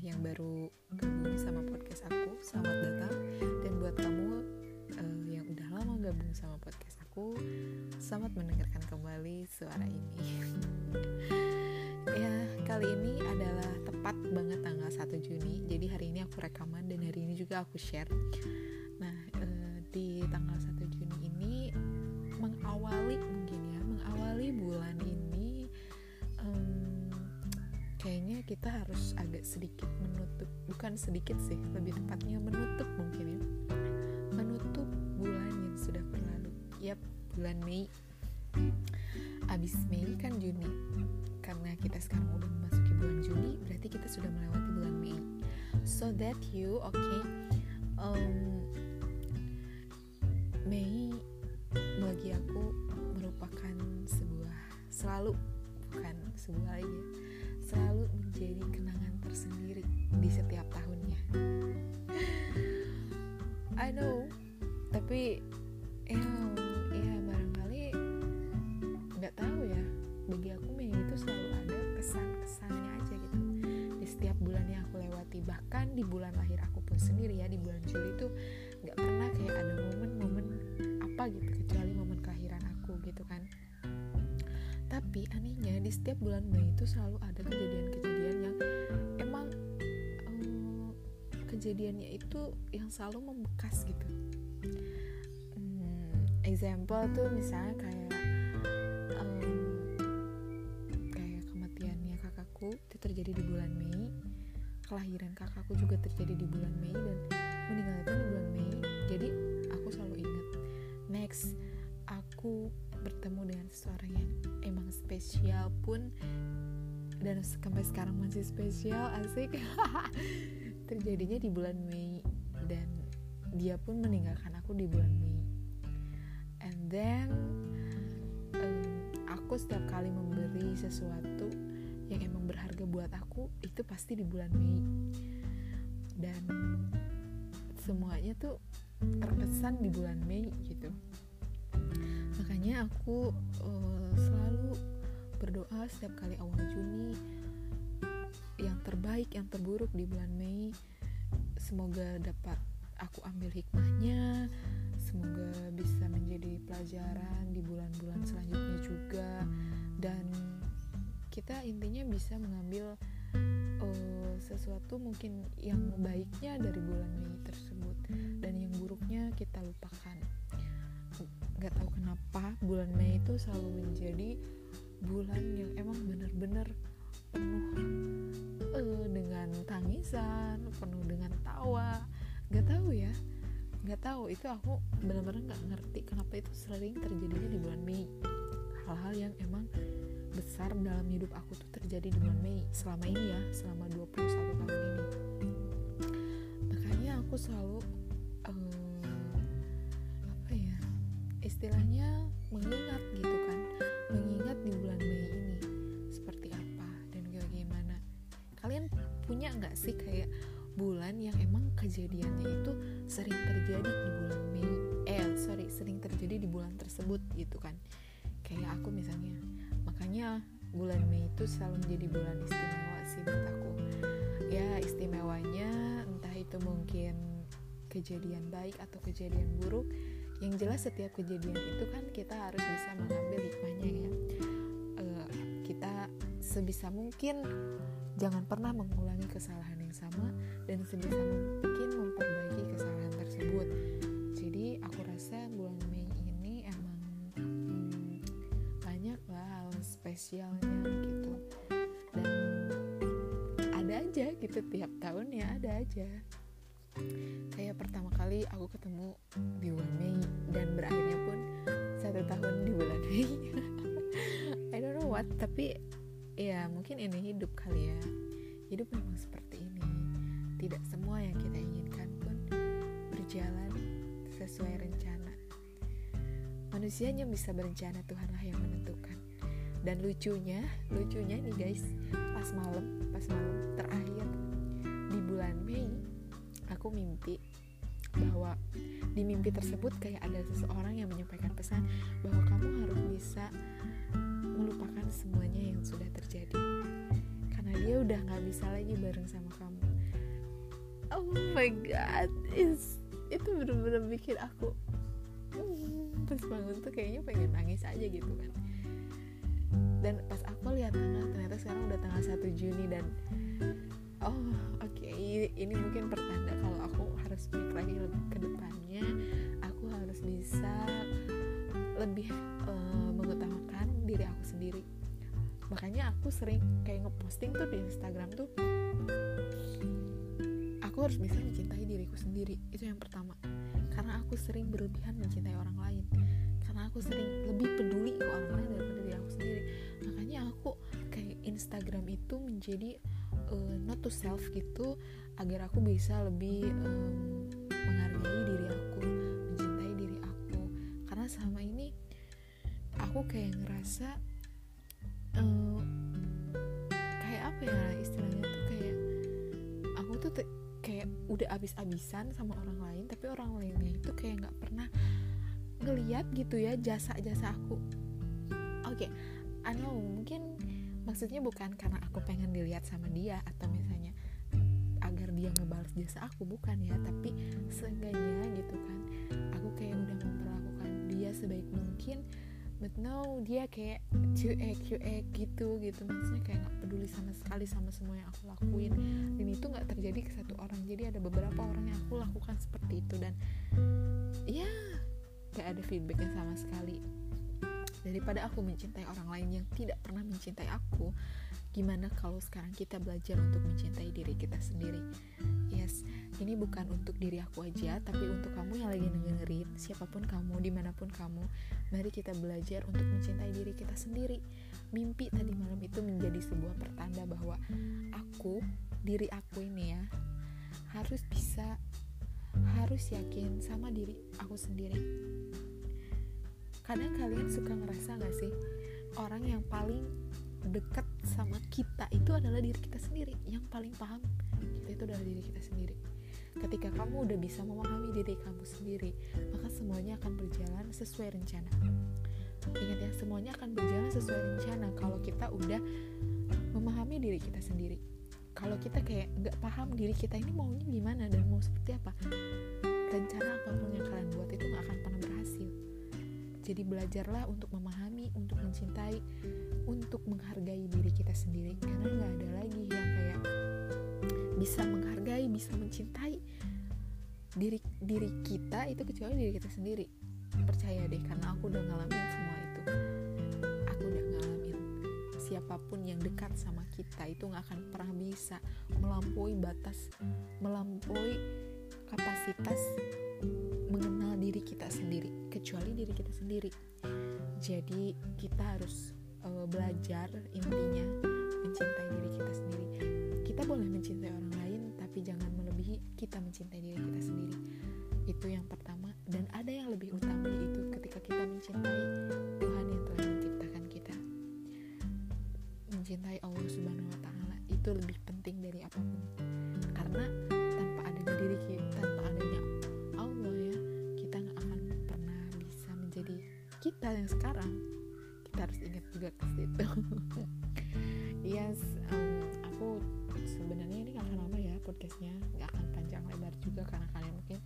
yang baru gabung sama podcast aku, selamat datang. Dan buat kamu uh, yang udah lama gabung sama podcast aku, selamat mendengarkan kembali suara ini. ya, kali ini adalah tepat banget tanggal 1 Juni. Jadi hari ini aku rekaman dan hari ini juga aku share. Kita harus agak sedikit menutup bukan sedikit sih lebih tepatnya menutup mungkin ya. Menutup bulan yang sudah berlalu. Yap bulan Mei. Abis Mei kan Juni. Karena kita sekarang udah memasuki bulan Juni berarti kita sudah melewati bulan Mei. So that you okay, um, Mei bagi aku merupakan sebuah selalu bukan sebuah lagi. ya setiap tahunnya. I know, tapi ya, ya barangkali nggak tahu ya. Bagi aku Mei itu selalu ada kesan-kesannya aja gitu. Di setiap bulan yang aku lewati, bahkan di bulan lahir aku pun sendiri ya di bulan Juli itu nggak pernah kayak ada momen-momen apa gitu kecuali momen kelahiran aku gitu kan tapi anehnya di setiap bulan Mei itu selalu ada kejadian-kejadian kejadiannya itu yang selalu membekas gitu. Hmm, example tuh misalnya kayak um, kayak kematiannya kakakku itu terjadi di bulan Mei. Kelahiran kakakku juga terjadi di bulan Mei dan meninggalnya pun di bulan Mei. Jadi aku selalu ingat. Next aku bertemu dengan seseorang yang emang spesial pun dan sampai sekarang masih spesial asik terjadinya di bulan Mei dan dia pun meninggalkan aku di bulan Mei. And then um, aku setiap kali memberi sesuatu yang emang berharga buat aku itu pasti di bulan Mei. Dan semuanya tuh terkesan di bulan Mei gitu. Makanya aku uh, selalu berdoa setiap kali awal Juni yang terbaik yang terburuk di bulan Mei. Semoga dapat aku ambil hikmahnya. Semoga bisa menjadi pelajaran di bulan-bulan selanjutnya juga. Dan kita intinya bisa mengambil uh, sesuatu mungkin yang baiknya dari bulan Mei tersebut dan yang buruknya kita lupakan. Nggak tahu kenapa bulan Mei itu selalu menjadi bulan yang emang bener-bener penuh uh, dengan tangisan penuh dengan tawa. Nggak tahu ya nggak tahu. Itu aku benar-benar nggak ngerti kenapa itu sering terjadinya di bulan Mei. Hal-hal yang emang besar dalam hidup aku tuh terjadi di bulan Mei selama ini ya selama 21 tahun ini. Makanya aku selalu uh, istilahnya mengingat punya nggak sih kayak bulan yang emang kejadiannya itu sering terjadi di bulan Mei? Eh sorry sering terjadi di bulan tersebut gitu kan. Kayak aku misalnya. Makanya bulan Mei itu selalu menjadi bulan istimewa sih buat aku. Ya istimewanya entah itu mungkin kejadian baik atau kejadian buruk. Yang jelas setiap kejadian itu kan kita harus bisa mengambil hikmahnya ya. Uh, kita sebisa mungkin jangan pernah mengulangi kesalahan yang sama dan sebisa mungkin memperbaiki kesalahan tersebut. Jadi aku rasa bulan Mei ini emang hmm, banyak lah hal spesialnya gitu. Dan ada aja gitu tiap tahun ya ada aja. Kayak pertama kali aku ketemu di bulan Mei dan berakhirnya pun satu tahun di bulan Mei. I don't know what tapi ya mungkin ini hidup kali ya. Hidup memang seperti ini. Tidak semua yang kita inginkan pun berjalan sesuai rencana. Manusianya bisa berencana Tuhanlah yang menentukan. Dan lucunya lucunya nih guys pas malam pas malam terakhir di bulan Mei aku mimpi bahwa di mimpi tersebut kayak ada seseorang yang menyampaikan pesan bahwa kamu harus bisa melupakan semuanya yang sudah terjadi. Udah nggak bisa lagi bareng sama kamu. Oh my god is itu bener-bener bikin aku hmm, pas bangun tuh kayaknya pengen nangis aja gitu kan. Dan pas aku lihat tanggal ternyata sekarang udah tanggal 1 Juni dan oh oke okay, ini mungkin pertanda kalau aku harus baik lagi ke depannya aku harus bisa lebih uh, mengutamakan makanya aku sering kayak ngeposting tuh di Instagram tuh aku harus bisa mencintai diriku sendiri. Itu yang pertama. Karena aku sering berlebihan mencintai orang lain. Karena aku sering lebih peduli ke orang lain daripada diri aku sendiri. Makanya aku kayak Instagram itu menjadi uh, not to self gitu agar aku bisa lebih um, menghargai diri aku mencintai diri aku. Karena selama ini aku kayak ngerasa uh, kayak apa ya istilahnya tuh kayak aku tuh kayak udah abis-abisan sama orang lain tapi orang lainnya itu kayak nggak pernah ngeliat gitu ya jasa-jasa aku. Oke okay, I know mungkin maksudnya bukan karena aku pengen dilihat sama dia atau misalnya agar dia ngebalas jasa aku bukan ya tapi seenggaknya gitu kan aku kayak udah memperlakukan dia sebaik mungkin but no dia kayak cuek cuek gitu gitu. Maksudnya kayak nggak peduli sama sekali sama semua yang aku lakuin. Dan itu nggak terjadi ke satu orang. Jadi ada beberapa orang yang aku lakukan seperti itu. Dan ya gak ada feedbacknya sama sekali. Daripada aku mencintai orang lain yang tidak pernah mencintai aku gimana kalau sekarang kita belajar untuk mencintai diri kita sendiri? Yes ini bukan untuk diri aku aja tapi untuk kamu yang lagi dengerin siapa pun kamu di mana pun kamu mari kita belajar untuk mencintai diri kita sendiri. Mimpi tadi malam itu menjadi sebuah pertanda bahwa aku diri aku ini ya harus bisa harus yakin sama diri aku sendiri. Kadang kalian suka ngerasa gak sih orang yang paling dekat sama kita itu adalah diri kita sendiri. Yang paling paham kita itu adalah diri kita sendiri. Ketika kamu udah bisa memahami diri kamu sendiri maka semuanya akan berjalan sesuai rencana. Ingat ya semuanya akan berjalan sesuai rencana kalau kita udah memahami diri kita sendiri. Kalau kita kayak nggak paham diri kita ini maunya gimana dan mau seperti apa rencana apa pun yang kalian buat itu nggak akan pernah berhasil jadi belajarlah untuk memahami untuk mencintai untuk menghargai diri kita sendiri. Karena nggak ada lagi yang kayak bisa menghargai bisa mencintai diri diri kita itu kecuali diri kita sendiri. Percaya deh karena aku udah ngalamin semua itu. Aku udah ngalamin siapa pun yang dekat sama kita itu nggak akan pernah bisa melampaui batas melampaui kapasitas mengenal diri kita sendiri kecuali diri kita sendiri. Jadi kita harus uh, belajar intinya mencintai diri kita sendiri. Kita boleh mencintai orang lain tapi jangan melebihi kita mencintai diri kita sendiri. Itu yang pertama. Dan ada yang lebih utama yaitu ketika kita mencintai Tuhan yang telah menciptakan kita. Mencintai Allah Subhanahu wa taala itu lebih penting dari apa pun kita yang sekarang. Kita harus ingat juga ke situ yes um, aku sebenarnya ini akan lama ya podcastnya. Nggak akan panjang lebar juga karena kalian mungkin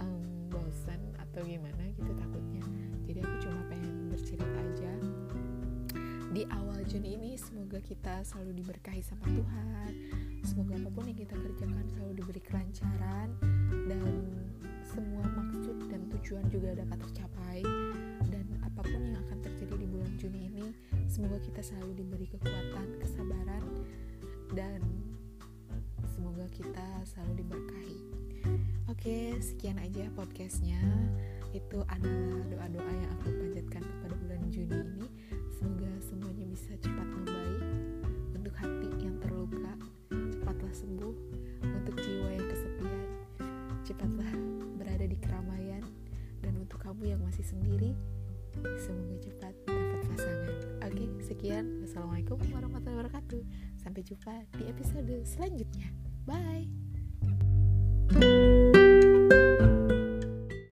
um, bosan atau gimana gitu takutnya. Jadi aku cuma pengen bercerita aja. Di awal Juni ini semoga kita selalu diberkahi sama Tuhan. Semoga apa pun yang kita kerjakan selalu diberi kelancaran dan semua maksud dan tujuan juga dapat tercapai apa pun yang akan terjadi di bulan Juni ini semoga kita selalu diberi kekuatan kesabaran dan semoga kita selalu diberkahi. Oke sekian aja podcastnya. Itu adalah doa-doa yang aku panjatkan kepada bulan Juni ini. Semoga semuanya bisa cepat membaik. Untuk hati yang terluka cepatlah sembuh. Untuk jiwa yang kesepian cepatlah berada di keramaian. Dan untuk kamu yang masih sendiri semoga cepat dapat pasangan. Oke sekian. Wassalamualaikum warahmatullahi wabarakatuh. Sampai jumpa di episode selanjutnya. Bye